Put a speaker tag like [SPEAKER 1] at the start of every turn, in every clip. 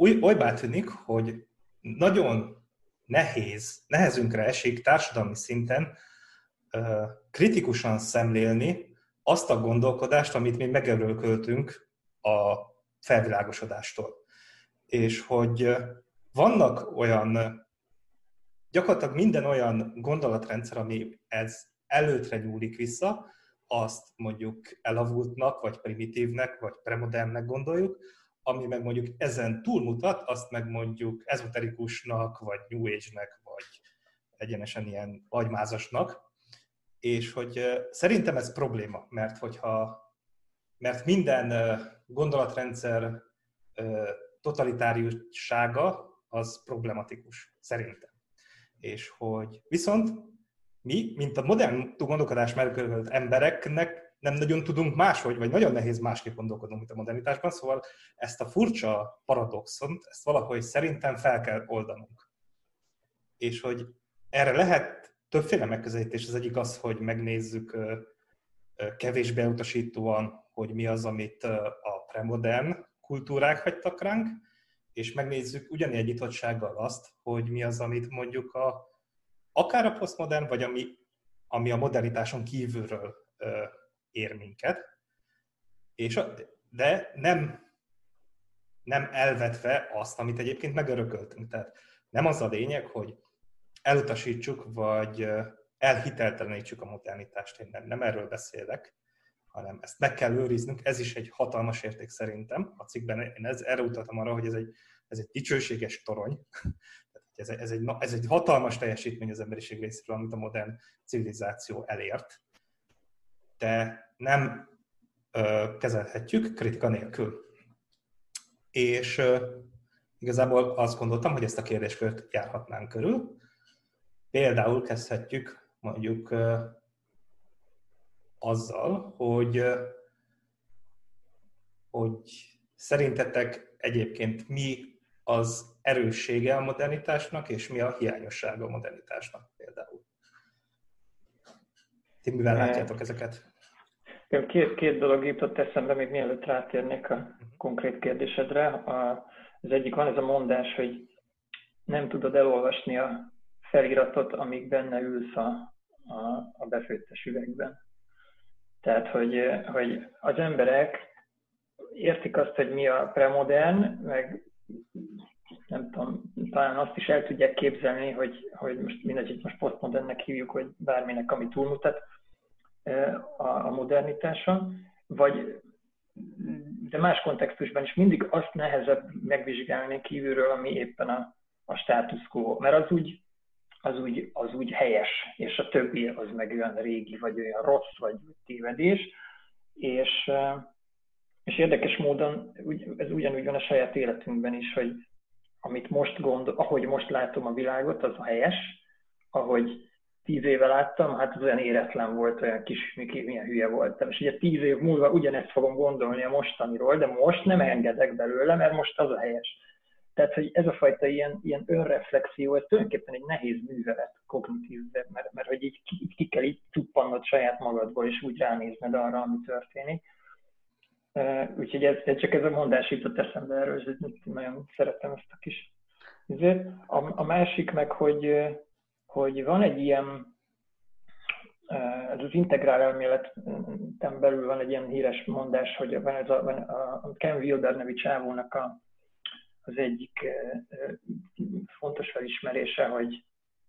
[SPEAKER 1] Úgy, olybá tűnik, hogy nagyon nehéz, nehezünkre esik társadalmi szinten kritikusan szemlélni azt a gondolkodást, amit mi megerőlköltünk a felvilágosodástól. És hogy vannak olyan, gyakorlatilag minden olyan gondolatrendszer, ami ez előtre nyúlik vissza, azt mondjuk elavultnak, vagy primitívnek, vagy premodernnek gondoljuk, ami meg mondjuk ezen túlmutat, azt meg mondjuk ezoterikusnak, vagy New Age-nek, vagy egyenesen ilyen agymázasnak. És hogy szerintem ez probléma, mert hogyha mert minden gondolatrendszer totalitáriussága az problematikus, szerintem. És hogy viszont mi, mint a modern gondolkodás megkövetett embereknek nem nagyon tudunk máshogy, vagy nagyon nehéz másképp gondolkodnunk, mint a modernitásban, szóval ezt a furcsa paradoxont, ezt valahogy szerintem fel kell oldanunk. És hogy erre lehet többféle megközelítés. Az egyik az, hogy megnézzük kevésbé utasítóan, hogy mi az, amit a premodern kultúrák hagytak ránk, és megnézzük ugyanilyen nyitottsággal azt, hogy mi az, amit mondjuk a, akár a posztmodern, vagy ami, ami a modernitáson kívülről ér minket, és a, de nem, nem elvetve azt, amit egyébként megörököltünk. Tehát nem az a lényeg, hogy elutasítsuk, vagy elhiteltelenítsük a modernitást. Én nem, nem erről beszélek, hanem ezt meg kell őriznünk. Ez is egy hatalmas érték szerintem. A cikkben én ez, erre utaltam arra, hogy ez egy, ez egy dicsőséges torony. ez, egy, ez, egy, ez egy hatalmas teljesítmény az emberiség részéről, amit a modern civilizáció elért. De nem ö, kezelhetjük kritika nélkül. És ö, igazából azt gondoltam, hogy ezt a kérdéskört járhatnánk körül. Például kezdhetjük mondjuk azzal, hogy, hogy szerintetek egyébként mi az erőssége a modernitásnak, és mi a hiányossága a modernitásnak például. Ti mivel látjátok ezeket?
[SPEAKER 2] Két, két dolog jutott eszembe, még mielőtt rátérnék a konkrét kérdésedre. A, az egyik van ez a mondás, hogy nem tudod elolvasni a feliratot, amíg benne ülsz a, a, a befőttes üvegben. Tehát, hogy, hogy az emberek értik azt, hogy mi a premodern, meg nem tudom, talán azt is el tudják képzelni, hogy, hogy most mindegy, hogy most posztmodernnek hívjuk, hogy bárminek, ami túlmutat a, a modernitása, vagy de más kontextusban is mindig azt nehezebb megvizsgálni kívülről, ami éppen a, a status quo. Mert az úgy, az úgy, az úgy helyes, és a többi az meg olyan régi, vagy olyan rossz, vagy tévedés. És, és érdekes módon ez ugyanúgy van a saját életünkben is, hogy amit most gondol, ahogy most látom a világot, az a helyes, ahogy tíz éve láttam, hát az olyan éretlen volt, olyan kis, milyen hülye voltam. És ugye tíz év múlva ugyanezt fogom gondolni a mostaniról, de most nem engedek belőle, mert most az a helyes. Tehát, hogy ez a fajta ilyen, ilyen önreflexió, ez tulajdonképpen egy nehéz művelet kognitív, mert, mert hogy így ki, ki kell így cuppannod saját magadból, és úgy ránézned arra, ami történik. Úgyhogy ez, ez csak ez a mondás jutott eszembe erről, és nagyon szeretem ezt a kis ezért. A, a másik meg, hogy, hogy van egy ilyen, ez az integrál elméleten belül van egy ilyen híres mondás, hogy van ez a, van a Ken Wilber nevű csávónak a, az egyik fontos felismerése, hogy,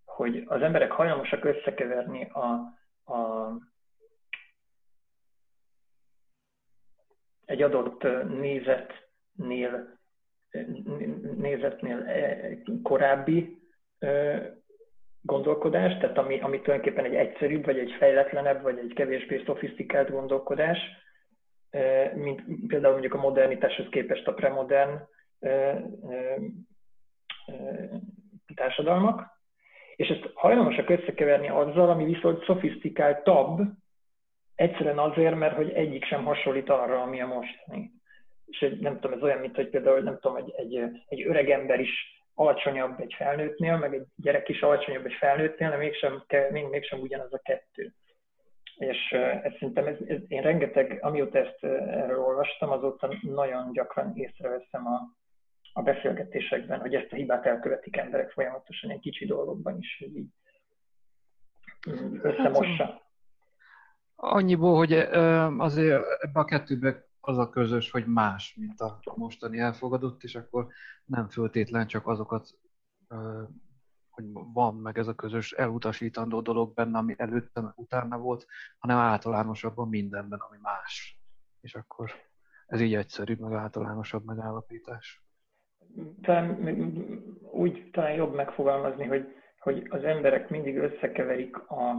[SPEAKER 2] hogy az emberek hajlamosak összekeverni a, a egy adott nézetnél, nézetnél korábbi gondolkodás, tehát ami, ami tulajdonképpen egy egyszerűbb, vagy egy fejletlenebb, vagy egy kevésbé szofisztikált gondolkodás, mint például mondjuk a modernitáshoz képest a premodern társadalmak, és ezt hajlamosak összekeverni azzal, ami viszont szofisztikáltabb, egyszerűen azért, mert hogy egyik sem hasonlít arra, ami a mostani. És nem tudom, ez olyan, mint hogy például, nem tudom, egy, egy, egy öreg ember is alacsonyabb egy felnőttnél, meg egy gyerek is alacsonyabb egy felnőttnél, de mégsem, még, mégsem ugyanaz a kettő. És ez szerintem, ez, ez, én rengeteg, amióta ezt erről olvastam, azóta nagyon gyakran észreveszem a, a beszélgetésekben, hogy ezt a hibát elkövetik emberek folyamatosan, egy kicsi dolgokban is, hogy így összemossa. Hát,
[SPEAKER 3] annyiból, hogy azért ebbe a kettőbe az a közös, hogy más, mint a mostani elfogadott, és akkor nem föltétlen csak azokat, hogy van meg ez a közös elutasítandó dolog benne, ami előtte, utána volt, hanem általánosabban mindenben, ami más. És akkor ez így egyszerű, meg általánosabb megállapítás.
[SPEAKER 2] Talán úgy talán jobb megfogalmazni, hogy, hogy az emberek mindig összekeverik a,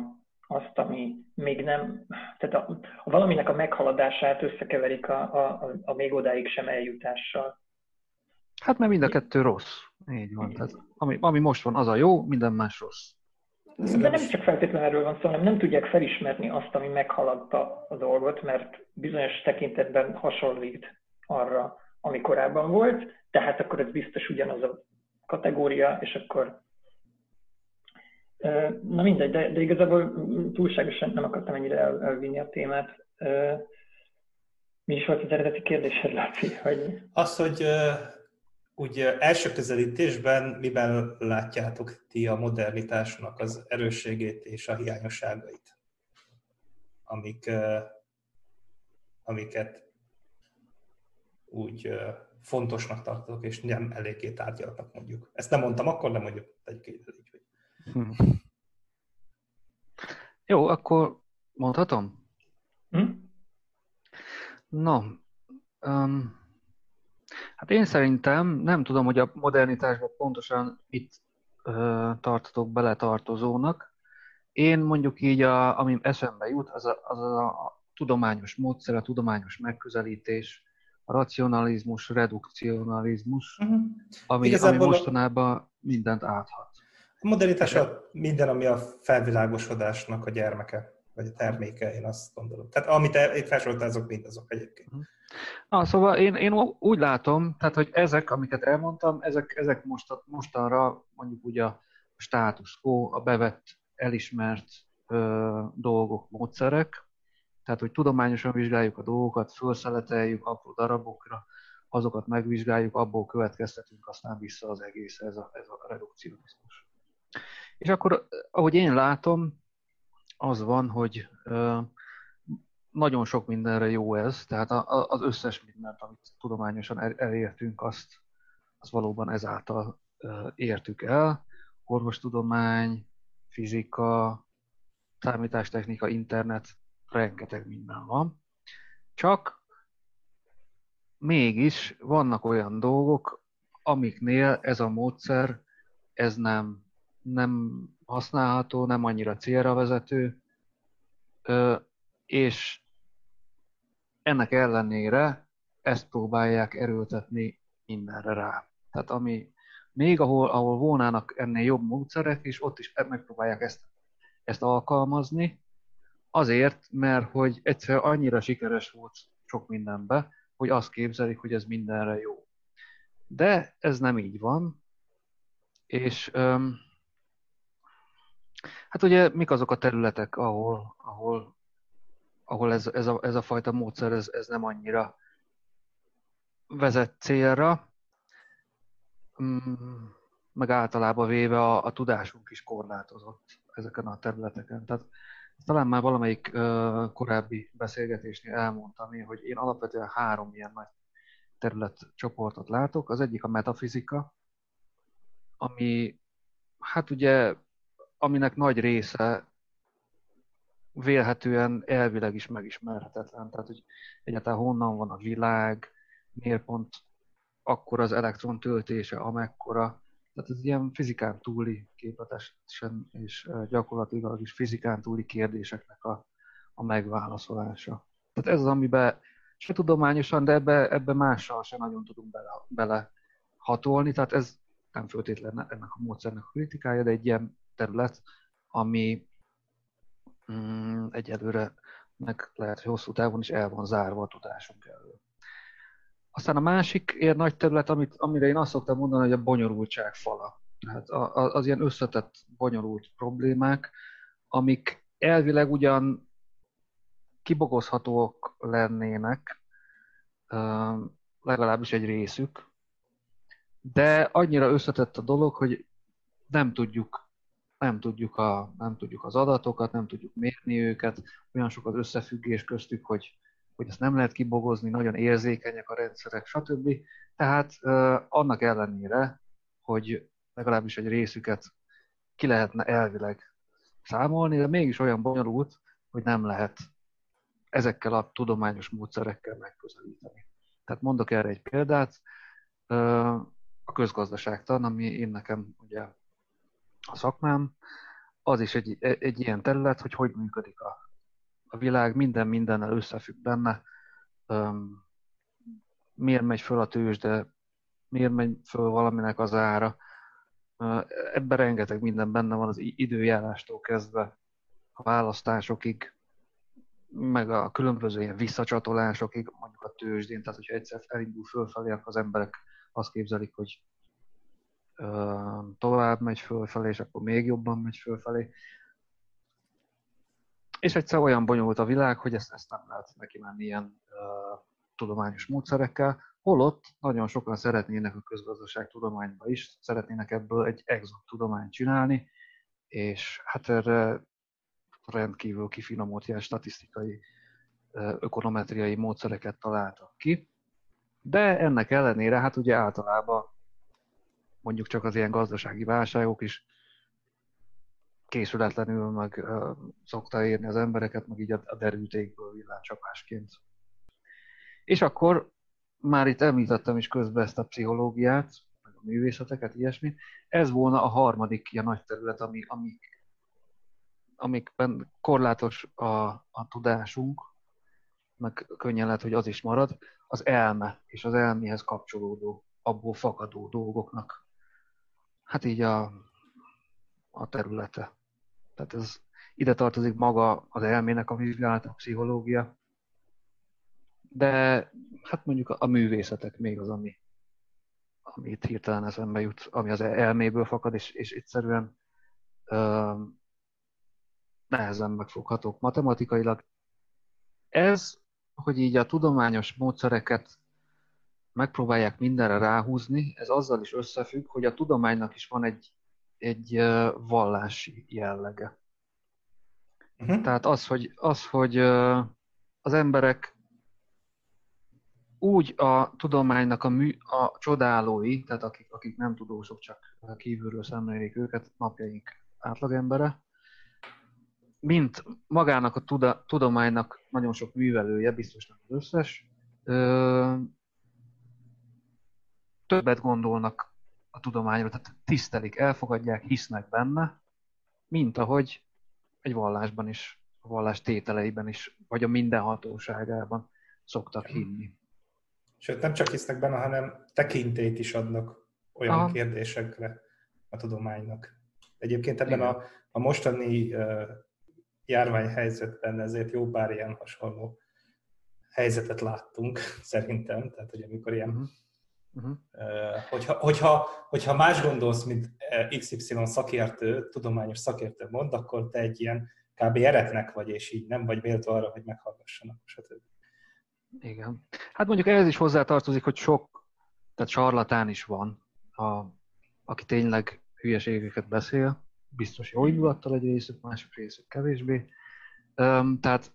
[SPEAKER 2] azt, ami még nem, tehát a, a valaminek a meghaladását összekeverik a, a, a még odáig sem eljutással.
[SPEAKER 3] Hát mert mind a kettő rossz. Így van. Tehát, ami, ami most van, az a jó, minden más rossz.
[SPEAKER 2] De nem csak feltétlenül erről van szó, hanem nem tudják felismerni azt, ami meghaladta a dolgot, mert bizonyos tekintetben hasonlít arra, ami korábban volt, tehát akkor ez biztos ugyanaz a kategória, és akkor Na mindegy, de, de igazából túlságosan nem akartam ennyire el, elvinni a témát. Mi is volt az eredeti kérdésed, Laci? Hogy...
[SPEAKER 1] Az, hogy úgy első közelítésben miben látjátok ti a modernitásnak az erősségét és a hiányosságait, amik, amiket úgy fontosnak tartok, és nem eléggé tárgyaltak mondjuk. Ezt nem mondtam akkor, de mondjuk egy így, Hm.
[SPEAKER 3] Jó, akkor mondhatom?
[SPEAKER 2] Hm?
[SPEAKER 3] No, um, hát én szerintem nem tudom, hogy a modernitásban pontosan itt uh, tartotok beletartozónak. Én mondjuk így, a, ami eszembe jut, az a, az a tudományos módszer, a tudományos megközelítés, a racionalizmus, redukcionalizmus, uh-huh. ami, ami mostanában mindent áthat.
[SPEAKER 1] A modernitás a minden, ami a felvilágosodásnak a gyermeke, vagy a terméke, én azt gondolom. Tehát amit itt felsoroltál, azok mind azok egyébként.
[SPEAKER 3] Mhm. Na, szóval én, én úgy látom, tehát, hogy ezek, amiket elmondtam, ezek, ezek most, mostanra mondjuk ugye a status quo, a bevett, elismert ö, dolgok, módszerek, tehát, hogy tudományosan vizsgáljuk a dolgokat, felszeleteljük apró darabokra, azokat megvizsgáljuk, abból következtetünk aztán vissza az egész, ez a, ez a redukcionizmus. És akkor, ahogy én látom, az van, hogy nagyon sok mindenre jó ez, tehát az összes mindent, amit tudományosan elértünk, azt, azt valóban ezáltal értük el. Orvostudomány, fizika, számítástechnika, internet, rengeteg minden van. Csak mégis vannak olyan dolgok, amiknél ez a módszer, ez nem nem használható, nem annyira célra vezető, és ennek ellenére ezt próbálják erőltetni mindenre rá. Tehát ami még ahol, ahol volnának ennél jobb módszerek, és ott is megpróbálják ezt, ezt alkalmazni, azért, mert hogy egyszer annyira sikeres volt sok mindenbe, hogy azt képzelik, hogy ez mindenre jó. De ez nem így van, és um, Hát ugye mik azok a területek, ahol, ahol, ahol ez, ez, a, ez a fajta módszer ez, ez nem annyira vezet célra, mm, meg általában véve a, a tudásunk is korlátozott ezeken a területeken. Tehát talán már valamelyik uh, korábbi beszélgetésnél elmondtam én, hogy én alapvetően három ilyen nagy területcsoportot látok. Az egyik a metafizika, ami hát ugye aminek nagy része vélhetően elvileg is megismerhetetlen. Tehát, hogy egyáltalán honnan van a világ, miért pont akkor az elektron töltése, amekkora. Tehát ez ilyen fizikán túli képletesen és gyakorlatilag is fizikán túli kérdéseknek a, a megválaszolása. Tehát ez az, amiben se tudományosan, de ebbe, ebbe mással se nagyon tudunk bele, bele hatolni. Tehát ez nem föltétlenül ennek a módszernek a kritikája, de egy ilyen terület, ami mm, egyelőre meg lehet, hogy hosszú távon is el van zárva a tudásunk elől. Aztán a másik ilyen nagy terület, amit, amire én azt szoktam mondani, hogy a bonyolultság fala. Tehát az ilyen összetett, bonyolult problémák, amik elvileg ugyan kibogozhatóak lennének, legalábbis egy részük, de annyira összetett a dolog, hogy nem tudjuk, nem tudjuk, a, nem tudjuk az adatokat, nem tudjuk mérni őket, olyan sok az összefüggés köztük, hogy, hogy ezt nem lehet kibogozni, nagyon érzékenyek a rendszerek, stb. Tehát annak ellenére, hogy legalábbis egy részüket ki lehetne elvileg számolni, de mégis olyan bonyolult, hogy nem lehet ezekkel a tudományos módszerekkel megközelíteni. Tehát mondok erre egy példát, a közgazdaságtan, ami én nekem ugye a szakmám, az is egy, egy ilyen terület, hogy hogy működik a, a világ, minden mindennel összefügg benne, miért megy föl a tőzsde, miért megy föl valaminek az ára. Ebben rengeteg minden benne van az időjárástól kezdve a választásokig, meg a különböző ilyen visszacsatolásokig, mondjuk a tőzsdén, tehát hogyha egyszer elindul fölfelé, akkor az emberek azt képzelik, hogy tovább megy fölfelé, és akkor még jobban megy fölfelé. És egyszer olyan bonyolult a világ, hogy ezt, ezt nem lehet neki menni ilyen uh, tudományos módszerekkel, holott nagyon sokan szeretnének a közgazdaság tudományba is, szeretnének ebből egy exot tudományt csinálni, és hát erre rendkívül kifinomult ilyen statisztikai, ökonometriai módszereket találtak ki. De ennek ellenére, hát ugye általában mondjuk csak az ilyen gazdasági válságok is készületlenül meg uh, szokta érni az embereket, meg így a, a derültékből villámcsapásként. És akkor már itt említettem is közben ezt a pszichológiát, meg a művészeteket, ilyesmit. Ez volna a harmadik ilyen nagy terület, ami, ami amikben korlátos a, a tudásunk, meg könnyen lehet, hogy az is marad, az elme és az elméhez kapcsolódó, abból fakadó dolgoknak. Hát így a, a területe. Tehát ez ide tartozik maga az elmének a vizsgálata, a pszichológia, de hát mondjuk a, a művészetek még az, ami, ami itt hirtelen eszembe jut, ami az elméből fakad, és, és egyszerűen nehezen megfoghatók matematikailag. Ez, hogy így a tudományos módszereket megpróbálják mindenre ráhúzni, ez azzal is összefügg, hogy a tudománynak is van egy, egy vallási jellege. Uh-huh. Tehát az, hogy, az, hogy az emberek úgy a tudománynak a, mű, a csodálói, tehát akik, akik nem tudósok, csak kívülről szemlélik őket, napjaink átlagembere, mint magának a tuda, tudománynak nagyon sok művelője, biztos nem az összes, többet gondolnak a tudományról, tehát tisztelik, elfogadják, hisznek benne, mint ahogy egy vallásban is, a vallás tételeiben is, vagy a mindenhatóságában szoktak hinni.
[SPEAKER 1] Sőt, nem csak hisznek benne, hanem tekintét is adnak olyan Aha. kérdésekre a tudománynak. Egyébként ebben a, a mostani uh, járványhelyzetben ezért jó pár ilyen hasonló helyzetet láttunk, szerintem. Tehát, hogy amikor ilyen, uh-huh. Hogyha, hogyha, hogyha más gondolsz, mint XY szakértő, tudományos szakértő mond, akkor te egy ilyen kb. eretnek vagy, és így nem vagy méltó arra, hogy meghallgassanak, stb.
[SPEAKER 3] Igen. Hát mondjuk ehhez is hozzátartozik, hogy sok, tehát sarlatán is van, a, aki tényleg hülyeségeket beszél, biztos jó indulattal egy részük, másik részük kevésbé. Tehát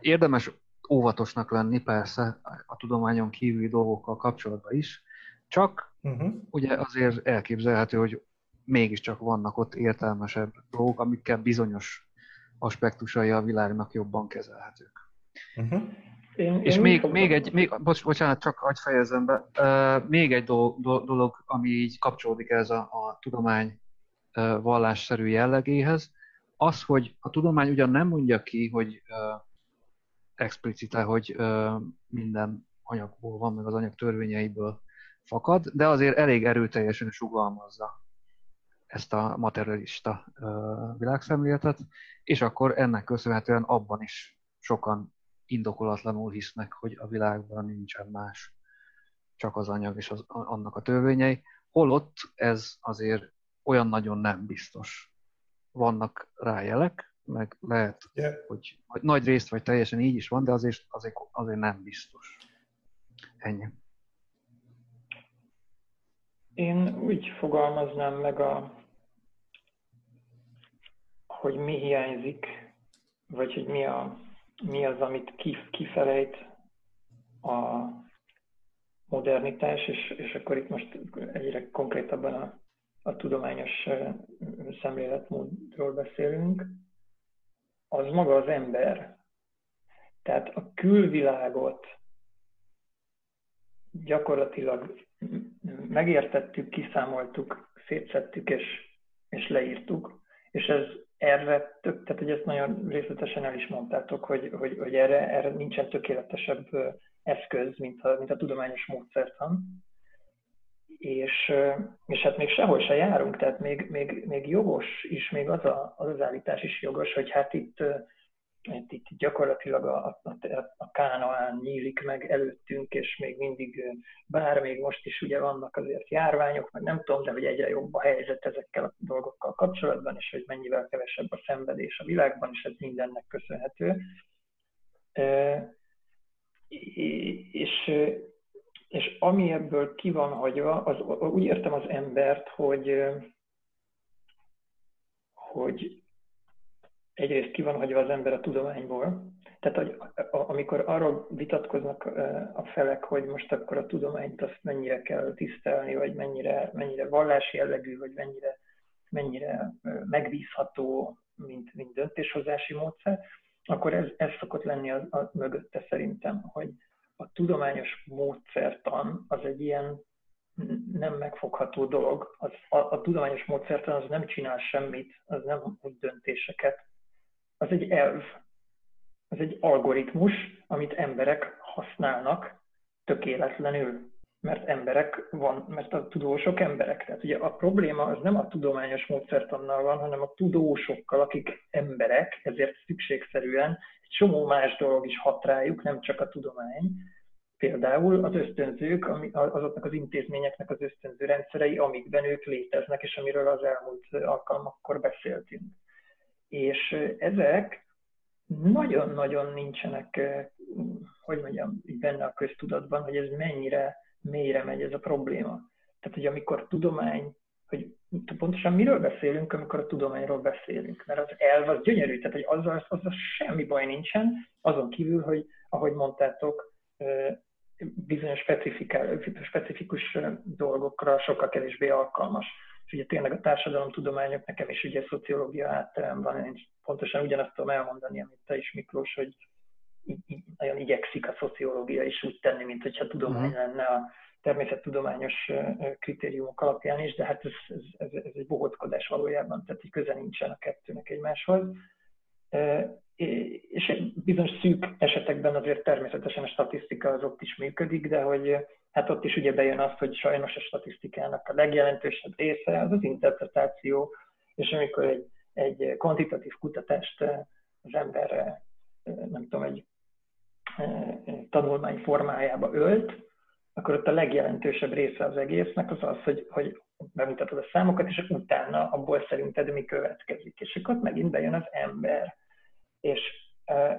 [SPEAKER 3] érdemes óvatosnak lenni persze a tudományon kívüli dolgokkal kapcsolatban is, csak uh-huh. ugye azért elképzelhető, hogy mégiscsak vannak ott értelmesebb dolgok, amikkel bizonyos aspektusai a világnak jobban kezelhetők. Uh-huh. Én, és én még, még egy, még, bocs, bocsánat, csak hagyj fejezem be, uh, még egy dolog, dolog, ami így kapcsolódik ez a, a tudomány vallásszerű jellegéhez. Az, hogy a tudomány ugyan nem mondja ki, hogy explicite, hogy minden anyagból van, meg az anyag törvényeiből fakad, de azért elég erőteljesen sugalmazza ezt a materialista világszemléletet, és akkor ennek köszönhetően abban is sokan indokolatlanul hisznek, hogy a világban nincsen más, csak az anyag és az, annak a törvényei, holott ez azért olyan nagyon nem biztos. Vannak rájelek, meg lehet, yeah. hogy, hogy nagy részt vagy teljesen így is van, de azért, azért, azért nem biztos. Ennyi.
[SPEAKER 2] Én úgy fogalmaznám meg, a, hogy mi hiányzik, vagy hogy mi, a, mi az, amit kifelejt a modernitás, és, és akkor itt most egyre konkrétabban a, a tudományos szemléletmódról beszélünk, az maga az ember. Tehát a külvilágot gyakorlatilag megértettük, kiszámoltuk, szétszettük és, és leírtuk, és ez erre tök, tehát hogy ezt nagyon részletesen el is mondtátok, hogy, hogy, hogy erre, erre nincsen tökéletesebb eszköz, mint a, mint a tudományos módszertan. És, és hát még sehol se járunk, tehát még, még, még jogos is, még az, a, az az állítás is jogos, hogy hát itt itt, itt gyakorlatilag a, a, a Kánaán nyílik meg előttünk, és még mindig, bár még most is ugye vannak azért járványok, meg nem tudom, de hogy egyre jobb a helyzet ezekkel a dolgokkal kapcsolatban, és hogy mennyivel kevesebb a szenvedés a világban, és ez mindennek köszönhető. És, és ami ebből ki van hagyva, az, úgy értem az embert, hogy, hogy egyrészt ki van hagyva az ember a tudományból, tehát hogy amikor arról vitatkoznak a felek, hogy most akkor a tudományt azt mennyire kell tisztelni, vagy mennyire, mennyire vallási jellegű, vagy mennyire, mennyire megbízható, mint, mint döntéshozási módszer, akkor ez, ez szokott lenni a, a mögötte szerintem, hogy a tudományos módszertan az egy ilyen nem megfogható dolog. Az, a, a tudományos módszertan az nem csinál semmit, az nem hoz döntéseket, az egy elv, az egy algoritmus, amit emberek használnak tökéletlenül, mert emberek van, mert a tudósok emberek. Tehát ugye a probléma az nem a tudományos módszertannal van, hanem a tudósokkal, akik emberek, ezért szükségszerűen egy csomó más dolog is hat rájuk, nem csak a tudomány. Például az ösztönzők, azoknak az intézményeknek az ösztönző rendszerei, amikben ők léteznek, és amiről az elmúlt alkalmakkor beszéltünk. És ezek nagyon-nagyon nincsenek, hogy mondjam, benne a köztudatban, hogy ez mennyire mélyre megy ez a probléma. Tehát, hogy amikor tudomány, hogy pontosan miről beszélünk, amikor a tudományról beszélünk. Mert az elv az gyönyörű, tehát hogy azzal, azzal semmi baj nincsen, azon kívül, hogy ahogy mondtátok, bizonyos specifikus dolgokra sokkal kevésbé alkalmas és ugye tényleg a társadalomtudományok, nekem is ugye szociológia hátterem van, én pontosan ugyanazt tudom elmondani, amit te is Miklós, hogy nagyon igyekszik a szociológia is úgy tenni, mint hogyha tudomány uh-huh. lenne a természettudományos kritériumok alapján is, de hát ez, ez, ez, ez egy bohóckodás valójában, tehát hogy köze nincsen a kettőnek egymáshoz. És bizonyos szűk esetekben azért természetesen a statisztika az ott is működik, de hogy hát ott is ugye bejön az, hogy sajnos a statisztikának a legjelentősebb része az az interpretáció, és amikor egy, egy kvantitatív kutatást az ember, nem tudom, egy tanulmány formájába ölt, akkor ott a legjelentősebb része az egésznek az az, hogy, hogy bemutatod a számokat, és utána abból szerinted mi következik. És akkor megint bejön az ember. És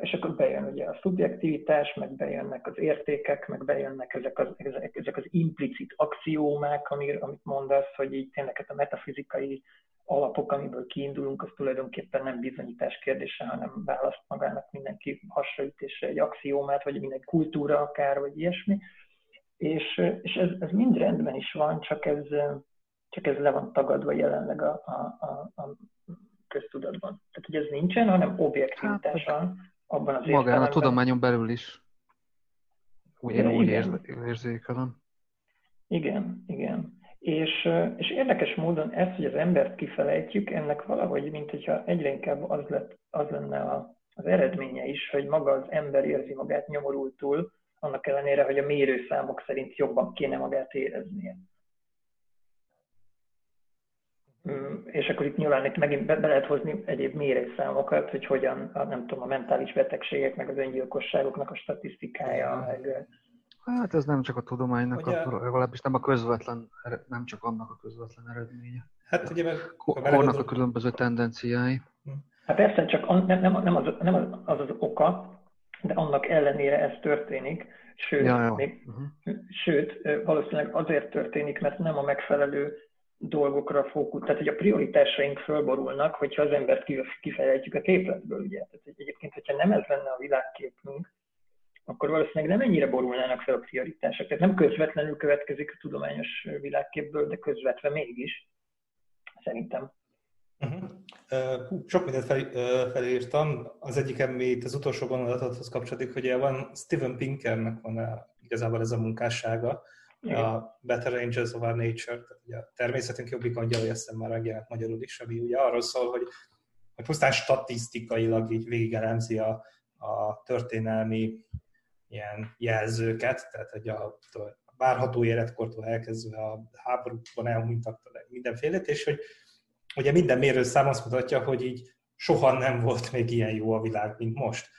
[SPEAKER 2] és akkor bejön ugye a szubjektivitás, meg bejönnek az értékek, meg bejönnek ezek az, ezek, ezek az implicit axiómák, amir, amit mondasz, hogy így tényleg hát a metafizikai alapok, amiből kiindulunk, az tulajdonképpen nem bizonyítás kérdése, hanem választ magának mindenki hasraütésre egy axiómát, vagy minden kultúra akár, vagy ilyesmi. És, és ez, ez mind rendben is van, csak ez, csak ez le van tagadva jelenleg a, a, a, a köztudatban. Tehát, hogy ez nincsen, hanem objektivitás hát, van abban az
[SPEAKER 3] Magán a tudományon belül is. Úgy, én úgy érzékelem.
[SPEAKER 2] Igen, igen. És, és érdekes módon ez, hogy az embert kifelejtjük, ennek valahogy, mint hogyha egyre inkább az, lett, az lenne a, az eredménye is, hogy maga az ember érzi magát nyomorultul, annak ellenére, hogy a mérőszámok szerint jobban kéne magát éreznie. Mm, és akkor itt nyilván itt megint be, be lehet hozni egyéb mérőszámokat, hogy hogyan, a, nem tudom, a mentális betegségek, meg az öngyilkosságoknak a statisztikája, ja. meg...
[SPEAKER 3] Hát ez nem csak a tudománynak, ugye, a, legalábbis nem a közvetlen, nem csak annak a közvetlen eredménye. Hát ugye meg... Kornak a különböző tendenciái.
[SPEAKER 2] Hát persze, csak nem, nem, nem, az, nem az, az az oka, de annak ellenére ez történik, sőt, ja, ja. Még, uh-huh. sőt, valószínűleg azért történik, mert nem a megfelelő dolgokra fókusz, tehát hogy a prioritásaink fölborulnak, hogyha az embert kifejezjük a képletből, ugye. Tehát egyébként, hogyha nem ez lenne a világképünk, akkor valószínűleg nem ennyire borulnának fel a prioritások. Tehát nem közvetlenül következik a tudományos világképből, de közvetve mégis, szerintem.
[SPEAKER 1] Uh-huh. Uh, sok mindent fel, felírtam. Az egyik, amit az utolsó gondolathoz kapcsolódik, hogy van Steven Pinkernek van a, igazából ez a munkássága, Igen. a Better Angels of Our Nature, tehát ugye a természetünk jobbik angyalai, azt már megjelent magyarul is, ami ugye arról szól, hogy, hogy pusztán statisztikailag így végigelemzi a, a történelmi ilyen jelzőket, tehát hogy a, a várható életkortól elkezdve a háborúban elhunytaktól mindenfélét, és hogy ugye minden mérőszám azt mutatja, hogy így soha nem volt még ilyen jó a világ, mint most.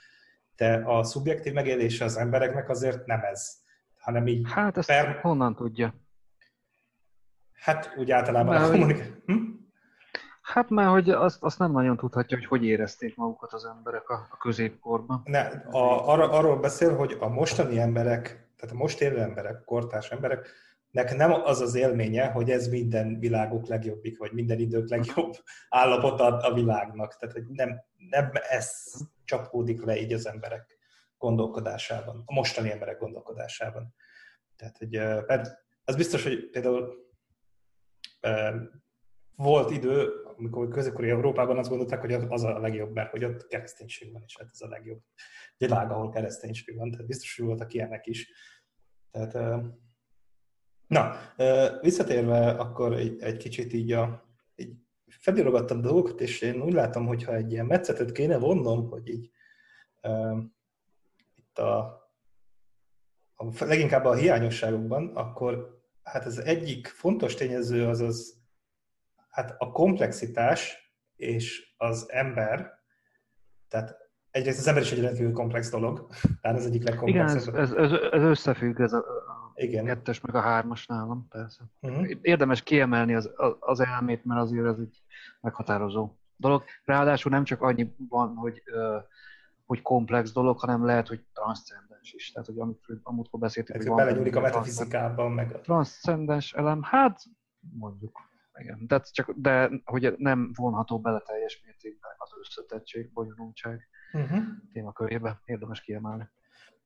[SPEAKER 1] De a szubjektív megélése az embereknek azért nem ez, hanem így...
[SPEAKER 3] Hát ezt per... honnan tudja?
[SPEAKER 1] Hát úgy általában Már, a kommunik... Hm?
[SPEAKER 3] Hát már, hogy azt, azt nem nagyon tudhatja, hogy hogy érezték magukat az emberek a, a középkorban.
[SPEAKER 1] Ne, a, arra, arról beszél, hogy a mostani emberek, tehát a most élő emberek, kortárs emberek, nek nem az az élménye, hogy ez minden világok legjobbik, vagy minden idők legjobb állapota a világnak. Tehát, hogy nem, nem ez csapódik le így az emberek gondolkodásában, a mostani emberek gondolkodásában. Tehát, hogy az biztos, hogy például volt idő, amikor középkori Európában azt gondolták, hogy az a legjobb, mert hogy ott kereszténység van, és hát ez a legjobb világ, ahol kereszténység van. Tehát biztos, hogy voltak ilyenek is. Tehát Na, visszatérve akkor egy, egy kicsit így a, így felirogattam dolgokat, és én úgy látom, hogy ha egy ilyen metszetet kéne vonnom, hogy így itt a, a, leginkább a hiányosságokban, akkor hát az egyik fontos tényező az az hát a komplexitás és az ember, tehát egyrészt az ember is egy rendkívül komplex dolog, tehát ez egyik legkomplexebb.
[SPEAKER 3] Igen, ez, ez, ez összefügg ez a, igen. kettes meg a hármas nálam, persze. Uh-huh. Érdemes kiemelni az, az elmét, mert azért ez egy meghatározó dolog. Ráadásul nem csak annyi van, hogy, hogy komplex dolog, hanem lehet, hogy transzcendens is. Tehát, hogy amit amúgykor beszéltük,
[SPEAKER 1] hogy van... Belenyúlik a metafizikában, meg... A...
[SPEAKER 3] Transzcendens elem, hát mondjuk. Igen. De, csak, de hogy nem vonható bele teljes mértékben az összetettség, bonyolultság uh-huh. témakörébe. Érdemes kiemelni.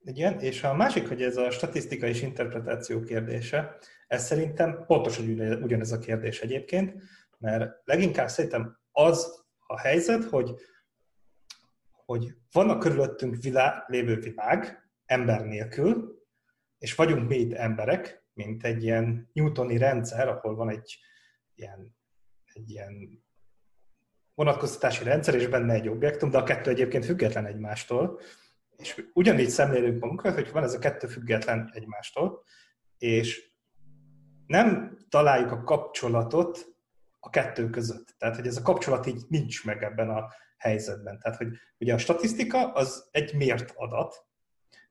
[SPEAKER 1] Igen, és a másik, hogy ez a statisztika és interpretáció kérdése, ez szerintem pontosan ugyanez a kérdés egyébként, mert leginkább szerintem az a helyzet, hogy, hogy van a körülöttünk világ, lévő világ ember nélkül, és vagyunk mi itt emberek, mint egy ilyen newtoni rendszer, ahol van egy ilyen, egy ilyen vonatkoztatási rendszer, és benne egy objektum, de a kettő egyébként független egymástól, és ugyanígy szemlélünk magunkat, hogy van ez a kettő független egymástól, és nem találjuk a kapcsolatot a kettő között. Tehát, hogy ez a kapcsolat így nincs meg ebben a helyzetben. Tehát, hogy ugye a statisztika az egy mért adat,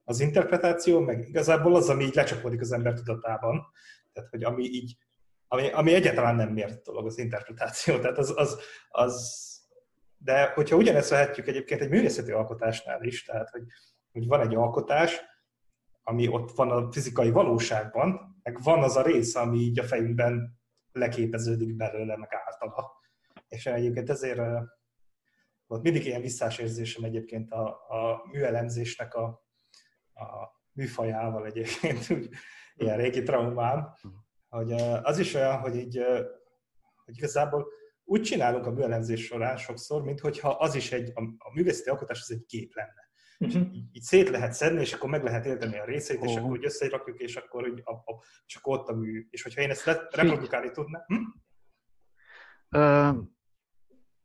[SPEAKER 1] az interpretáció meg igazából az, ami így lecsapódik az ember tudatában. Tehát, hogy ami így, ami, ami egyáltalán nem mért dolog, az interpretáció. Tehát az, az, az de hogyha ugyanezt vehetjük egyébként egy művészeti alkotásnál is, tehát hogy, hogy van egy alkotás, ami ott van a fizikai valóságban, meg van az a rész, ami így a fejünkben leképeződik belőle, meg általa. És egyébként ezért volt mindig ilyen visszásérzésem egyébként a, a műelemzésnek a, a műfajával egyébként, úgy, ilyen régi traumám, hogy az is olyan, hogy így, hogy igazából úgy csinálunk a műelemzés során sokszor, mintha az is egy, a, művészeti alkotás az egy kép lenne. Uh-huh. így, így szét lehet szedni, és akkor meg lehet érteni a részeit, oh. és akkor úgy összerakjuk, és akkor, úgy, a, a, akkor ott a mű. És hogyha én ezt le, reprodukálni tudnám... Hm?
[SPEAKER 3] Uh,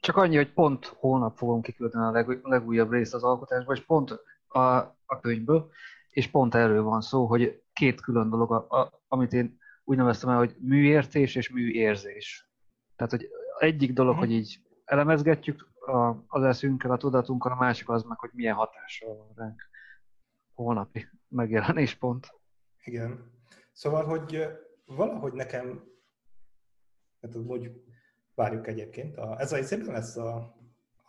[SPEAKER 3] csak annyi, hogy pont holnap fogom kiküldeni a leg, legújabb részt az alkotásba, és pont a, a könyvből, és pont erről van szó, hogy két külön dolog, a, a, amit én úgy neveztem el, hogy műértés és műérzés. Tehát, hogy egyik dolog, uh-huh. hogy így elemezgetjük a, az eszünkkel, a tudatunkkal, a másik az meg, hogy milyen hatással van ránk holnapi pont.
[SPEAKER 1] Igen. Szóval, hogy valahogy nekem, hát hogy várjuk egyébként, a, ez a izében lesz a,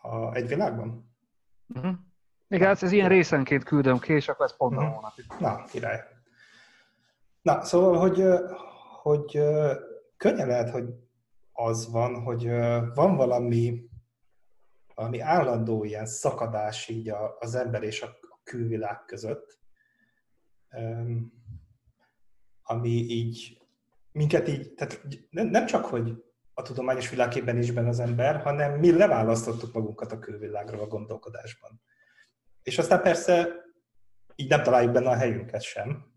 [SPEAKER 1] a egy világban? Uh-huh.
[SPEAKER 3] Igen, hát ez ilyen részenként küldöm ki, és akkor ez pont a mhm. hónapig.
[SPEAKER 1] Na, király. Na, szóval, hogy, hogy könnyen lehet, hogy az van, hogy van valami, valami állandó ilyen szakadás így az ember és a külvilág között, ami így minket így, tehát nem csak, hogy a tudományos világében is benne az ember, hanem mi leválasztottuk magunkat a külvilágról a gondolkodásban. És aztán persze így nem találjuk benne a helyünket sem,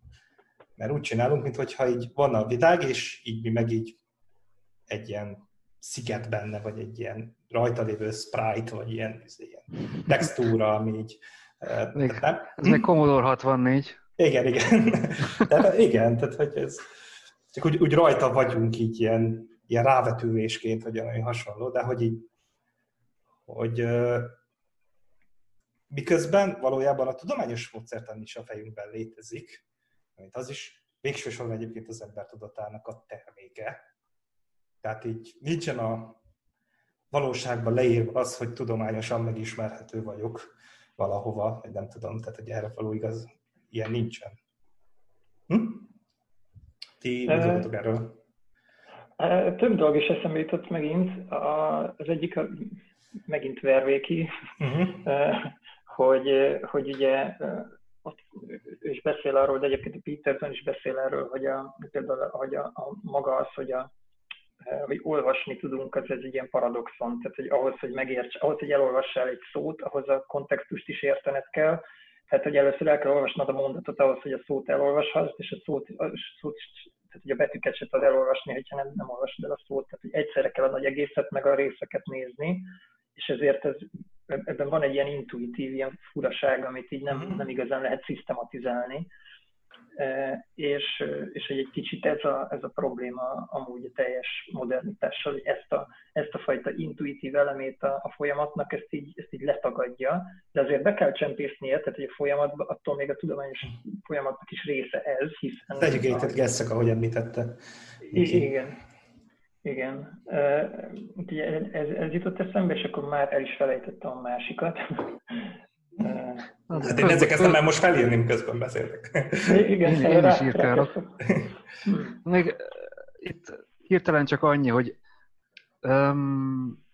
[SPEAKER 1] mert úgy csinálunk, mintha így van a világ, és így mi meg így egy ilyen sziget benne, vagy egy ilyen rajta lévő sprite, vagy ilyen, ilyen textúra, ami így...
[SPEAKER 3] Még, nem? Ez még Commodore 64.
[SPEAKER 1] Igen, igen. De, igen, tehát hogy ez csak úgy, úgy rajta vagyunk így ilyen, ilyen rávetülésként, vagy olyan hasonló, de hogy így, hogy miközben valójában a tudományos módszertan is a fejünkben létezik, amit az is végső soron egyébként az ember tudatának a terméke. Tehát így nincsen a valóságban leírva az, hogy tudományosan megismerhető vagyok valahova, vagy nem tudom, tehát hogy erre való igaz, ilyen nincsen. Hm? Ti mit gondoltok erről?
[SPEAKER 2] Több dolog is eszembe jutott megint. Az egyik megint vervéki, uh-huh. hogy, hogy ugye is beszél arról, de egyébként a Peterson is beszél erről, hogy a, például hogy a, a maga az, hogy a, hogy olvasni tudunk, az egy ilyen paradoxon. Tehát, hogy ahhoz, hogy megérts, ahhoz, hogy elolvassál egy szót, ahhoz a kontextust is értened kell. Tehát, hogy először el kell olvasnod a mondatot ahhoz, hogy a szót elolvashass, és a szót, a szót tehát hogy a betűket se tudod elolvasni, hogyha nem, nem olvasod el a szót, tehát hogy egyszerre kell a nagy egészet, meg a részeket nézni, és ezért ez, ebben van egy ilyen intuitív, ilyen furaság, amit így nem, mhm. nem igazán lehet szisztematizálni. E, és, és egy kicsit ez a, ez a probléma amúgy a teljes modernitással, hogy ezt a, ezt a fajta intuitív elemét a, a folyamatnak, ezt így, ezt így letagadja, de azért be kell csempésznie, tehát hogy a folyamatban, attól még a tudományos folyamatnak is része ez, hiszen...
[SPEAKER 1] Educated guessek, ahogy említette.
[SPEAKER 2] Igen. Igen. Úgyhogy ez, ez jutott eszembe, és akkor már el is felejtettem a másikat.
[SPEAKER 1] Hát én ezeket nem most felírni, közben beszéltek.
[SPEAKER 2] Igen,
[SPEAKER 3] én, én is írkálok. Még itt hirtelen csak annyi, hogy um,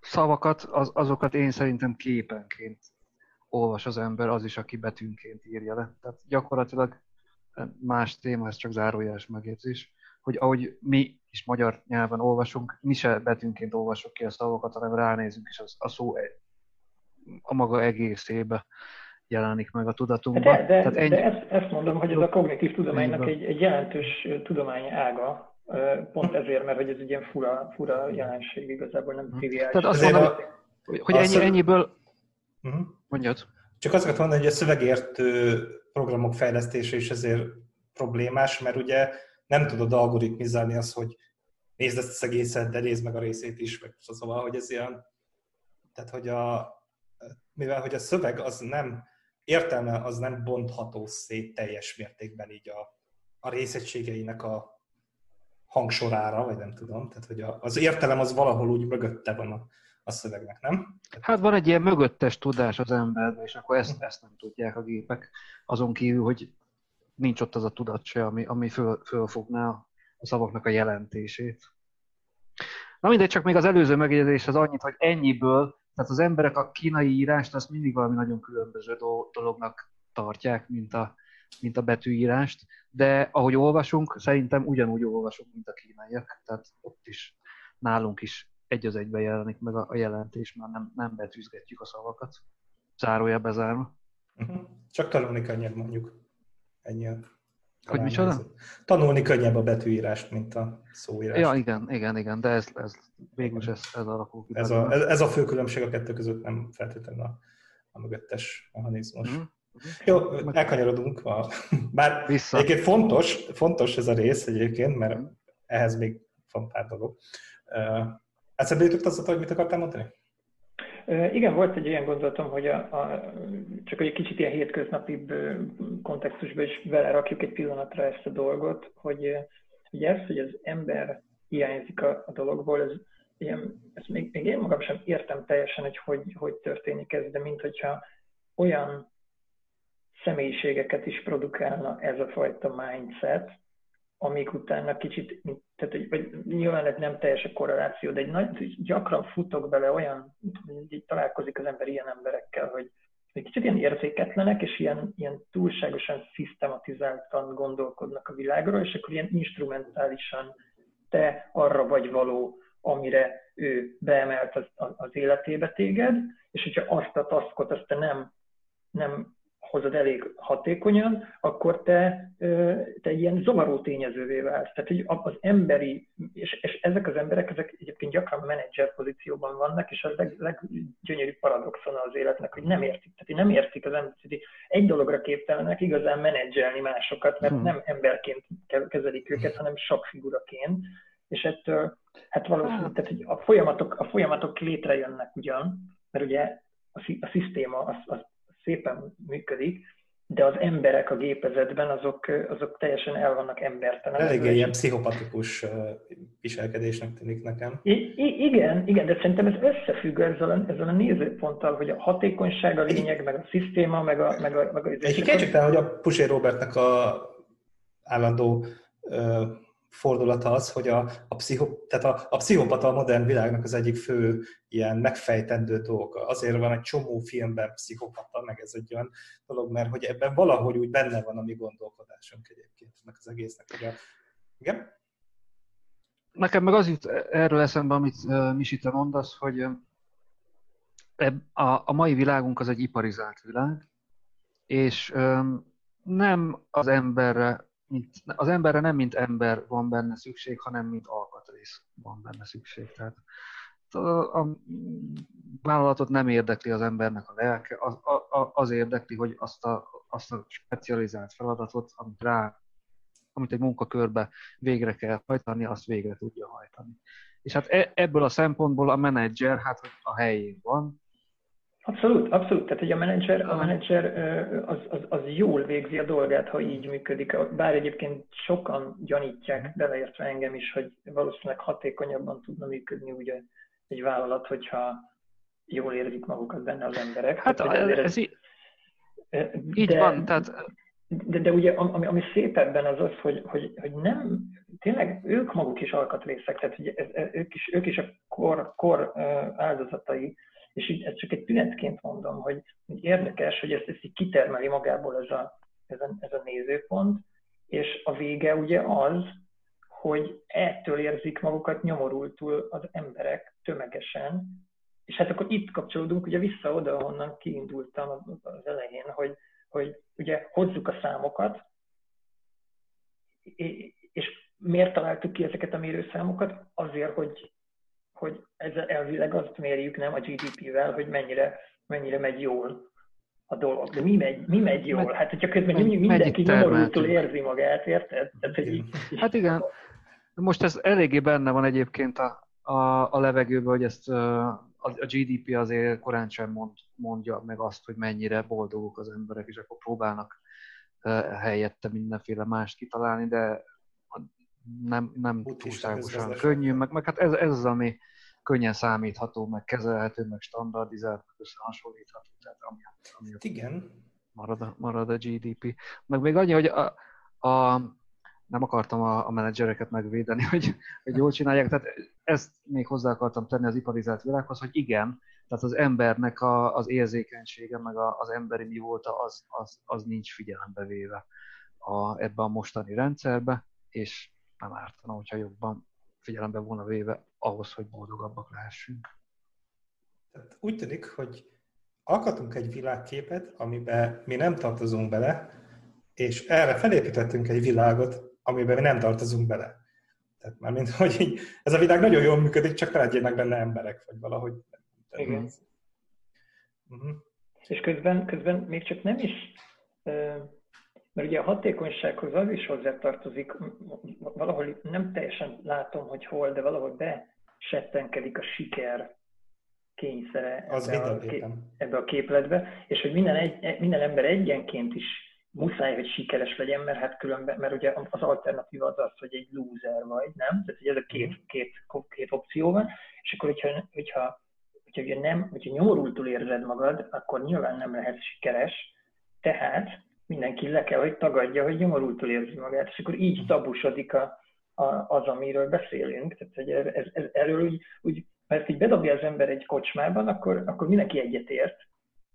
[SPEAKER 3] szavakat, az, azokat én szerintem képenként olvas az ember, az is, aki betűnként írja le. Tehát gyakorlatilag más téma, ez csak zárójeles megjegyzés, hogy ahogy mi is magyar nyelven olvasunk, mi se betűnként olvasok ki a szavakat, hanem ránézünk, és az, a szó a maga egészébe jelenik meg a tudatunkban.
[SPEAKER 2] De, de, Tehát ennyi... de ezt, ezt mondom, hogy ez a kognitív tudománynak egy, egy jelentős tudomány ága, pont ezért, mert hogy ez egy ilyen fura, fura jelenség igazából, nem triviális.
[SPEAKER 3] Tehát azt mondom, hogy, hogy ennyi, ennyiből... Uh-huh. Mondjad.
[SPEAKER 1] Csak azt mondani, hogy a szövegértő programok fejlesztése is ezért problémás, mert ugye nem tudod algoritmizálni azt, hogy nézd ezt az egészet, de nézd meg a részét is, meg szóval, hogy ez ilyen, tehát hogy a, mivel hogy a szöveg az nem, értelme az nem bontható szét teljes mértékben így a, a részegységeinek a hangsorára, vagy nem tudom, tehát hogy a, az értelem az valahol úgy mögötte van a, a szövegnek, nem?
[SPEAKER 3] Hát van egy ilyen mögöttes tudás az emberben, és akkor ezt, ezt nem tudják a gépek. Azon kívül, hogy nincs ott az a tudat se, ami, ami föl, fölfogná a szavaknak a jelentését. Na mindegy, csak még az előző megjegyzés az annyit, hogy ennyiből tehát az emberek a kínai írást azt mindig valami nagyon különböző dolognak tartják, mint a, mint a betűírást, de ahogy olvasunk, szerintem ugyanúgy olvasunk, mint a kínaiak, tehát ott is nálunk is egy az egyben jelenik meg a, jelentés, már nem, nem betűzgetjük a szavakat. Zárója bezárva.
[SPEAKER 1] Mhm. Csak könnyebb mondjuk. Ennyi
[SPEAKER 3] hogy micsoda?
[SPEAKER 1] Tanulni könnyebb a betűírást, mint a szóírás.
[SPEAKER 3] Ja, igen, igen, igen, de ez, ez végül ez, ez alakul
[SPEAKER 1] ki. Ez a, ez, ez a fő különbség a kettő között, nem feltétlenül a, a mögöttes mechanizmus. Mm-hmm. Jó, elkanyarodunk. A, bár Vissza. egyébként fontos, fontos ez a rész egyébként, mert ehhez még van pár dolog. Eszembe jutott az, hogy mit akartál mondani?
[SPEAKER 2] Igen, volt egy olyan gondolatom, hogy a, a, csak egy kicsit ilyen hétköznapi kontextusban is rakjuk egy pillanatra ezt a dolgot, hogy, hogy ez, hogy az ember hiányzik a, a dologból, ez ilyen, ezt még, még én magam sem értem teljesen, hogy, hogy hogy történik ez, de mint hogyha olyan személyiségeket is produkálna ez a fajta mindset, amik utána kicsit, tehát, vagy nyilván ez nem teljes a korreláció, de egy nagy, gyakran futok bele olyan, hogy találkozik az ember ilyen emberekkel, hogy, hogy kicsit ilyen érzéketlenek, és ilyen, ilyen túlságosan szisztematizáltan gondolkodnak a világról, és akkor ilyen instrumentálisan te arra vagy való, amire ő beemelt az, az életébe téged, és hogyha azt a taskot azt te nem, nem hozod elég hatékonyan, akkor te, te ilyen zavaró tényezővé válsz. Tehát hogy az emberi, és, és ezek az emberek, ezek egyébként gyakran menedzser pozícióban vannak, és az leg, leggyönyörűbb paradoxon az életnek, hogy nem értik. Tehát nem értik az embert, hogy egy dologra képtelenek igazán menedzselni másokat, mert hmm. nem emberként kezelik őket, hanem sok figuraként. És ettől, hát valószínűleg, tehát, hogy a folyamatok, a folyamatok létrejönnek ugyan, mert ugye a, a szisztéma az, az szépen működik, de az emberek a gépezetben azok, azok teljesen el vannak embertelenek.
[SPEAKER 1] Eléggé ilyen pszichopatikus viselkedésnek tűnik nekem.
[SPEAKER 2] I- igen, igen, de szerintem ez összefügg ezzel a, ezzel a nézőponttal, hogy a hatékonyság a lényeg, meg a szisztéma, meg a... Meg a, meg a
[SPEAKER 1] Egy kétségtelen, hogy a Pusé Robertnek a állandó fordulata az, hogy a, a, pszicho, tehát a, a pszichopata a modern világnak az egyik fő ilyen megfejtendő dolga. Azért van egy csomó filmben pszichopata, meg ez egy olyan dolog, mert hogy ebben valahogy úgy benne van a mi gondolkodásunk egyébként, meg az egésznek. Ugye, igen?
[SPEAKER 3] Nekem meg az jut erről eszembe, amit uh, Misi, te mondasz, hogy a, a mai világunk az egy iparizált világ, és nem az emberre mint, az emberre nem mint ember van benne szükség, hanem mint alkatrész van benne szükség. Tehát a, a vállalatot nem érdekli az embernek a lelke, az, a, az érdekli, hogy azt a, azt a specializált feladatot, amit rá, amit egy munkakörbe végre kell hajtani, azt végre tudja hajtani. És hát e, ebből a szempontból a menedzser hát a helyén van,
[SPEAKER 2] Abszolút, abszolút. Tehát, hogy a menedzser, a menedzser az, az, az jól végzi a dolgát, ha így működik. Bár egyébként sokan gyanítják, mhm. beleértve engem is, hogy valószínűleg hatékonyabban tudna működni ugye egy vállalat, hogyha jól érzik magukat benne az emberek.
[SPEAKER 3] Hát tehát, ez, ez így, így de, van, tehát...
[SPEAKER 2] De, de ugye ami, ami szép ebben az az, hogy, hogy, hogy nem, tényleg ők maguk is alkatrészek, tehát hogy ez, ők, is, ők is a kor, kor áldozatai, és így ezt csak egy tünetként mondom, hogy, hogy érdekes, hogy ezt, ezt így kitermeli magából ez a, ez, a, ez a nézőpont, és a vége ugye az, hogy ettől érzik magukat nyomorultul az emberek tömegesen, és hát akkor itt kapcsolódunk ugye vissza oda, ahonnan kiindultam az elején, hogy, hogy ugye hozzuk a számokat, és miért találtuk ki ezeket a mérőszámokat? Azért, hogy hogy ez elvileg azt mérjük, nem a GDP-vel, hogy mennyire, mennyire megy jól a dolog. De mi megy, mi megy jól? Hát, hogyha közben meg, mindenki nyomorultul érzi magát, érted? Tehát, hogy így,
[SPEAKER 3] hát igen. Most ez eléggé benne van egyébként a, a, a levegőben, hogy ezt a GDP azért korán sem mond, mondja meg azt, hogy mennyire boldogok az emberek, és akkor próbálnak helyette mindenféle mást kitalálni, de nem, nem túlságosan könnyű, meg, meg hát ez, ez az, ami, könnyen számítható, meg kezelhető, meg standardizált, meg összehasonlítható. Tehát ami, ami
[SPEAKER 1] Igen.
[SPEAKER 3] Marad a, marad a GDP. Meg még annyi, hogy a, a, nem akartam a, a menedzsereket megvédeni, hogy, hogy jól csinálják, tehát ezt még hozzá akartam tenni az iparizált világhoz, hogy igen, tehát az embernek a, az érzékenysége, meg a, az emberi mi volt, az, az, az nincs figyelembe véve a, ebbe a mostani rendszerbe, és nem ártana, hogyha jobban figyelembe volna véve ahhoz, hogy boldogabbak lehessünk.
[SPEAKER 1] Tehát úgy tűnik, hogy alkatunk egy világképet, amiben mi nem tartozunk bele, és erre felépítettünk egy világot, amiben mi nem tartozunk bele. Tehát már mint hogy így, ez a világ nagyon jól működik, csak legyenek benne emberek, vagy valahogy.
[SPEAKER 2] Igen. Uh-huh. És közben, közben még csak nem is mert ugye a hatékonysághoz az is hozzátartozik, valahol nem teljesen látom, hogy hol, de valahol besettenkedik a siker kényszere
[SPEAKER 1] az ebbe, a,
[SPEAKER 2] ebbe a képletbe, és hogy minden, egy, minden ember egyenként is muszáj, hogy sikeres legyen, mert hát különben, mert ugye az alternatíva az az, hogy egy loser vagy, nem? Tehát hogy ez a két, mhm. két, két opció van, és akkor, hogyha, hogyha, hogyha ugye nem, hogyha nyomorultul érzed magad, akkor nyilván nem lehet sikeres, tehát mindenki le kell, hogy tagadja, hogy nyomorultul érzi magát, és akkor így tabusodik a, a, az, amiről beszélünk. Tehát, hogy ez, ez, ez, erről úgy, úgy, mert így bedobja az ember egy kocsmában, akkor, akkor mindenki egyetért,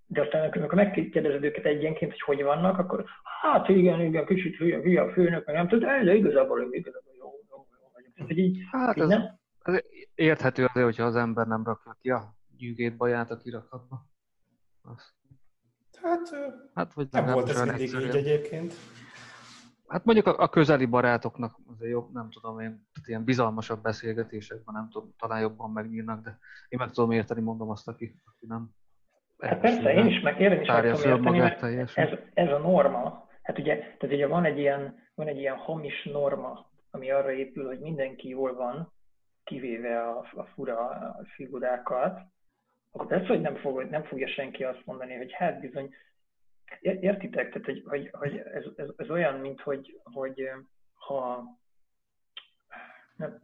[SPEAKER 2] de aztán amikor megkérdezed őket egyenként, hogy hogy vannak, akkor hát igen, igen, kicsit hülye, hülye a főnök, meg nem tudom, de igazából, igazából jó, jó, jó vagyok. Tehát, hogy így,
[SPEAKER 3] hát így ez, nem... ez érthető azért, hogyha az ember nem rakja ki a gyűgét baját a kirakatba.
[SPEAKER 1] Azt. Hát, hát vagy nem volt ez mindig így egyébként.
[SPEAKER 3] Hát mondjuk a, a közeli barátoknak azért jobb, nem tudom én, tehát ilyen bizalmasabb beszélgetésekben nem tudom, talán jobban megnyílnak, de én meg tudom érteni, mondom azt, aki, aki nem
[SPEAKER 2] Hát persze, én is meg, én is meg tudom érteni, mert ez, ez a norma. Hát ugye, tehát ugye van egy, ilyen, van egy ilyen hamis norma, ami arra épül, hogy mindenki jól van, kivéve a, a fura figurákat, akkor persze, hogy nem, fog, nem fogja senki azt mondani, hogy hát bizony, értitek, tehát hogy, hogy, hogy ez, ez, ez, olyan, mint hogy, hogy ha nem,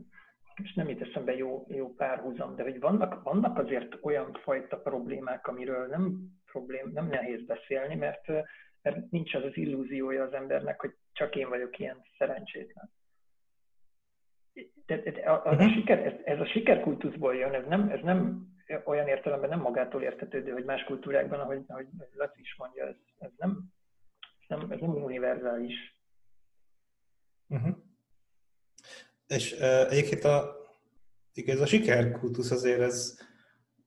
[SPEAKER 2] és nem itt eszembe jó, jó párhuzam, de hogy vannak, vannak azért olyan fajta problémák, amiről nem, problém, nem nehéz beszélni, mert, mert nincs az az illúziója az embernek, hogy csak én vagyok ilyen szerencsétlen. De, de a, a, a mhm. siker, ez, ez a sikerkultuszból jön, ez nem, ez nem olyan értelemben nem magától értetődő, hogy más kultúrákban, ahogy, ahogy Laci is mondja, ez, ez, nem, ez, nem, ez nem univerzális.
[SPEAKER 1] Uh-huh. És uh, egyébként a, ez a sikerkultusz azért ez,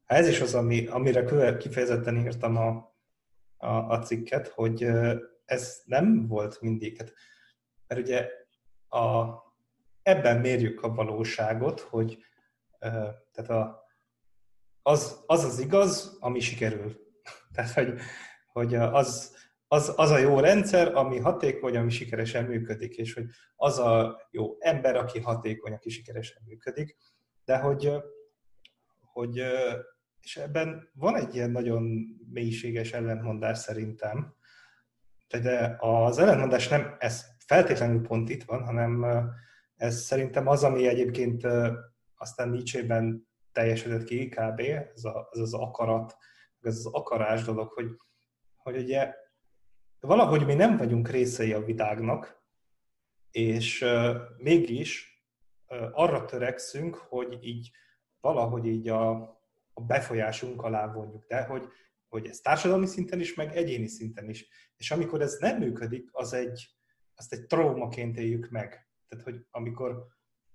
[SPEAKER 1] ez is az, ami, amire kifejezetten írtam a, a, a cikket, hogy uh, ez nem volt mindig. Hát, mert ugye a, ebben mérjük a valóságot, hogy uh, tehát a, az, az az igaz, ami sikerül. Tehát, hogy, hogy az, az, az a jó rendszer, ami hatékony, ami sikeresen működik, és hogy az a jó ember, aki hatékony, aki sikeresen működik. De hogy, hogy és ebben van egy ilyen nagyon mélységes ellentmondás szerintem, de az ellentmondás nem ez feltétlenül pont itt van, hanem ez szerintem az, ami egyébként aztán Nietzsche-ben teljesedett ki kb. Ez a, az, az akarat, ez az akarás dolog, hogy, hogy ugye valahogy mi nem vagyunk részei a világnak, és uh, mégis uh, arra törekszünk, hogy így valahogy így a, a befolyásunk alá vonjuk, de hogy, hogy ez társadalmi szinten is, meg egyéni szinten is. És amikor ez nem működik, az egy, azt egy traumaként éljük meg. Tehát, hogy amikor,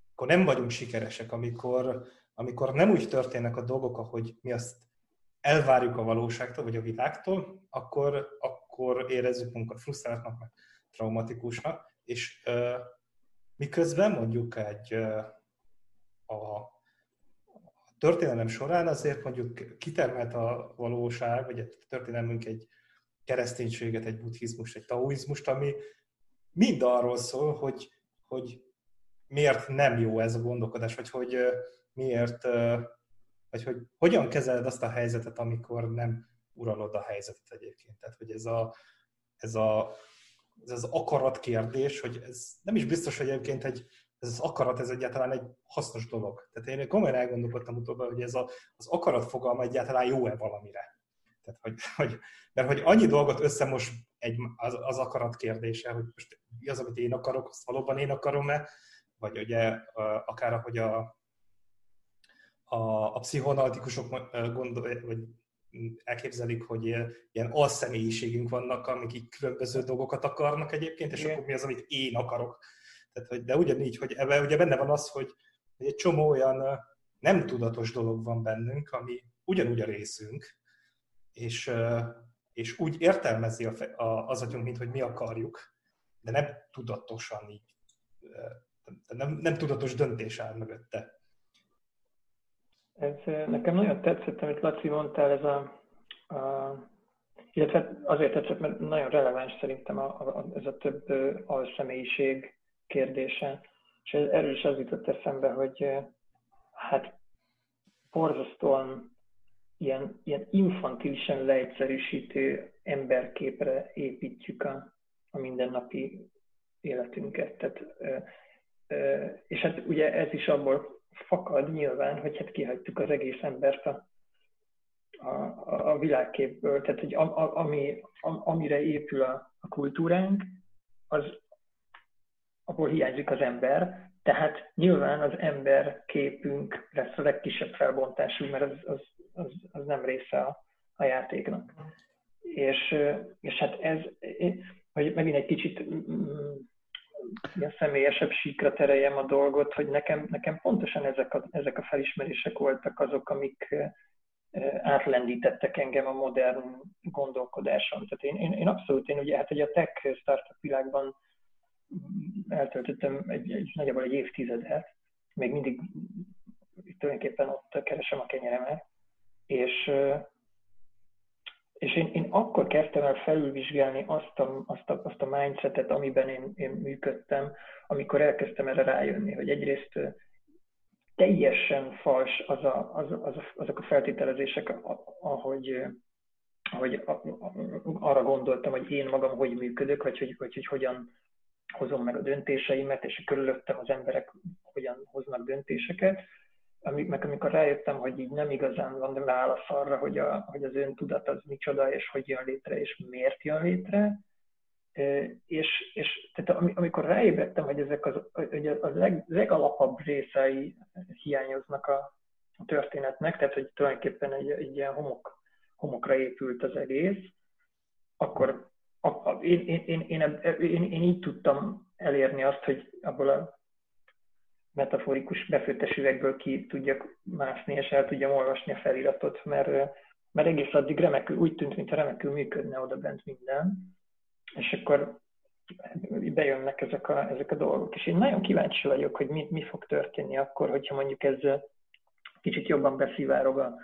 [SPEAKER 1] amikor nem vagyunk sikeresek, amikor, amikor nem úgy történnek a dolgok, ahogy mi azt elvárjuk a valóságtól, vagy a világtól, akkor, akkor érezzük magunkat frusztráltnak, meg traumatikusnak, és uh, miközben mondjuk egy a, a történelem során azért mondjuk kitermelt a valóság, vagy a történelmünk egy kereszténységet, egy buddhizmust, egy taoizmust, ami mind arról szól, hogy, hogy miért nem jó ez a gondolkodás, vagy hogy miért, vagy hogy hogyan kezeled azt a helyzetet, amikor nem uralod a helyzetet egyébként. Tehát, hogy ez, a, ez, a, ez az akarat kérdés, hogy ez nem is biztos, hogy egyébként egy, ez az akarat, ez egyáltalán egy hasznos dolog. Tehát én komolyan elgondolkodtam utóbb, hogy ez a, az akarat fogalma egyáltalán jó-e valamire. Tehát, hogy, hogy, mert hogy annyi dolgot összemos egy, az, az akarat kérdése, hogy most mi az, amit én akarok, azt valóban én akarom-e, vagy ugye akár ahogy a, a, a pszichoanalitikusok gondol, vagy elképzelik, hogy ilyen alszemélyiségünk vannak, amik így különböző dolgokat akarnak egyébként, és Igen. akkor mi az, amit én akarok. Tehát, hogy, de ugyanígy, hogy ebben ugye benne van az, hogy egy csomó olyan nem tudatos dolog van bennünk, ami ugyanúgy a részünk, és, és úgy értelmezi a, a, az agyunk, mint hogy mi akarjuk, de nem tudatosan így, nem, nem tudatos döntés áll mögötte.
[SPEAKER 2] Ez nekem nagyon tetszett, amit Laci mondtál, ez a, a illetve azért tetszett, mert nagyon releváns szerintem a, a, ez a több alszemélyiség kérdése. És erről is az jutott eszembe, hogy hát borzasztóan ilyen, ilyen infantilisen leegyszerűsítő emberképre építjük a, a mindennapi életünket. Tehát, és hát ugye ez is abból fakad nyilván, hogy hát kihagytuk az egész embert a, a, a világképből. Tehát, hogy a, a, ami, a, amire épül a, a kultúránk, az abból hiányzik az ember, tehát nyilván az ember képünk lesz a legkisebb felbontású, mert az, az, az, az nem része a, a játéknak. És, és hát ez, hogy megint egy kicsit ilyen személyesebb síkra tereljem a dolgot, hogy nekem, nekem pontosan ezek a, ezek a felismerések voltak azok, amik átlendítettek engem a modern gondolkodáson. Tehát én, én, én abszolút, én ugye hát ugye a tech startup világban eltöltöttem egy, egy nagyjából egy évtizedet, még mindig tulajdonképpen ott keresem a kenyeremet, és, és én, én akkor kezdtem el felülvizsgálni azt a, azt a, azt a mindsetet, amiben én, én működtem, amikor elkezdtem erre rájönni, hogy egyrészt teljesen fals az a, az, az azok a feltételezések, ahogy, ahogy arra gondoltam, hogy én magam hogy működök, vagy hogy, hogy, hogy hogyan hozom meg a döntéseimet, és körülöttem az emberek hogyan hoznak döntéseket. Meg amikor rájöttem, hogy így nem igazán van válasz arra, hogy, a, hogy az öntudat az micsoda, és hogy jön létre, és miért jön létre, és, és tehát amikor ráébredtem, hogy ezek az, hogy a leg, legalapabb részei hiányoznak a, a történetnek, tehát hogy tulajdonképpen egy, egy ilyen homok, homokra épült az egész, akkor a, a, én, én, én, én, én, én így tudtam elérni azt, hogy abból a metaforikus befőttes üvegből ki tudjak mászni, és el tudjam olvasni a feliratot, mert, mert egész addig remekül, úgy tűnt, mintha remekül működne oda bent minden, és akkor bejönnek ezek a, ezek a dolgok. És én nagyon kíváncsi vagyok, hogy mi, mi fog történni akkor, hogyha mondjuk ez kicsit jobban beszivárog a,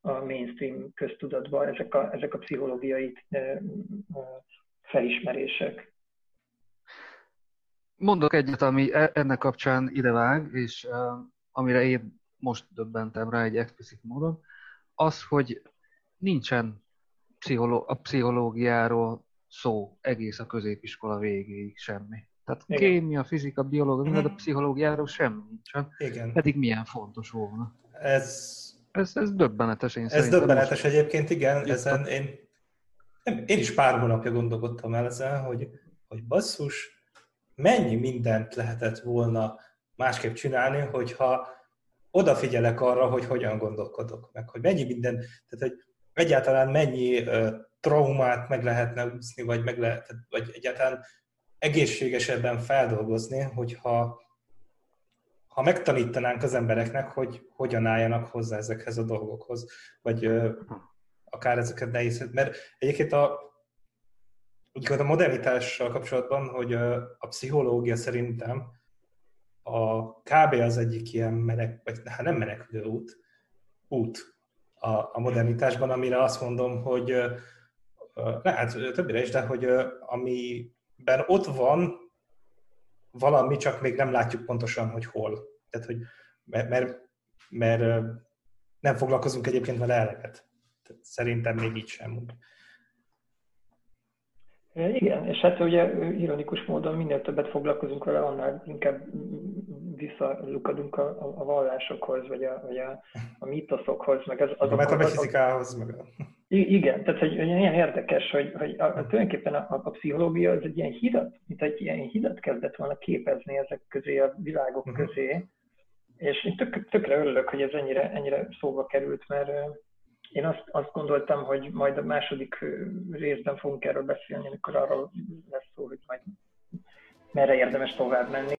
[SPEAKER 2] a mainstream köztudatba ezek a, ezek a pszichológiai felismerések.
[SPEAKER 3] Mondok egyet, ami e, ennek kapcsán idevág, és uh, amire én most döbbentem rá egy explicit módon, az, hogy nincsen pszicholó- a pszichológiáról szó egész a középiskola végéig semmi. Tehát Igen. kémia, fizika, biológia, mm-hmm. a pszichológiáról semmi nincsen. Igen. Pedig milyen fontos volna.
[SPEAKER 1] Ez,
[SPEAKER 3] ez, ez döbbenetes, én
[SPEAKER 1] Ez döbbenetes most... egyébként, igen. Ezen én nem, én is pár hónapja gondolkodtam el ezen, hogy, hogy basszus, mennyi mindent lehetett volna másképp csinálni, hogyha odafigyelek arra, hogy hogyan gondolkodok, meg hogy mennyi minden, tehát hogy egyáltalán mennyi uh, traumát meg lehetne úszni, vagy, meg lehet, vagy egyáltalán egészségesebben feldolgozni, hogyha ha megtanítanánk az embereknek, hogy hogyan álljanak hozzá ezekhez a dolgokhoz, vagy uh, akár ezeket nehéz, mert egyébként a, a modernitással kapcsolatban, hogy a, pszichológia szerintem a kb. az egyik ilyen menek, vagy hát nem menekülő út, út a, a modernitásban, amire azt mondom, hogy lehet többire is, de hogy amiben ott van valami, csak még nem látjuk pontosan, hogy hol. Tehát, hogy mert, mert, mert nem foglalkozunk egyébként vele eleget. Szerintem még így sem.
[SPEAKER 2] Igen, és hát ugye ironikus módon minél többet foglalkozunk vele, annál inkább visszalukadunk a, a, a vallásokhoz, vagy a, vagy a, a mítoszokhoz, meg az,
[SPEAKER 1] az a metafizikához. Meg a...
[SPEAKER 2] Igen, tehát hogy, hogy ilyen érdekes, hogy, hogy a, a, tulajdonképpen a, a, a pszichológia az egy ilyen hidat, mint egy ilyen hidat kezdett volna képezni ezek közé, a világok uh-huh. közé, és én tök, tökre örülök, hogy ez ennyire, ennyire szóba került, mert én azt, azt gondoltam, hogy majd a második részben fogunk erről beszélni, amikor arról lesz szó, hogy majd merre érdemes tovább menni.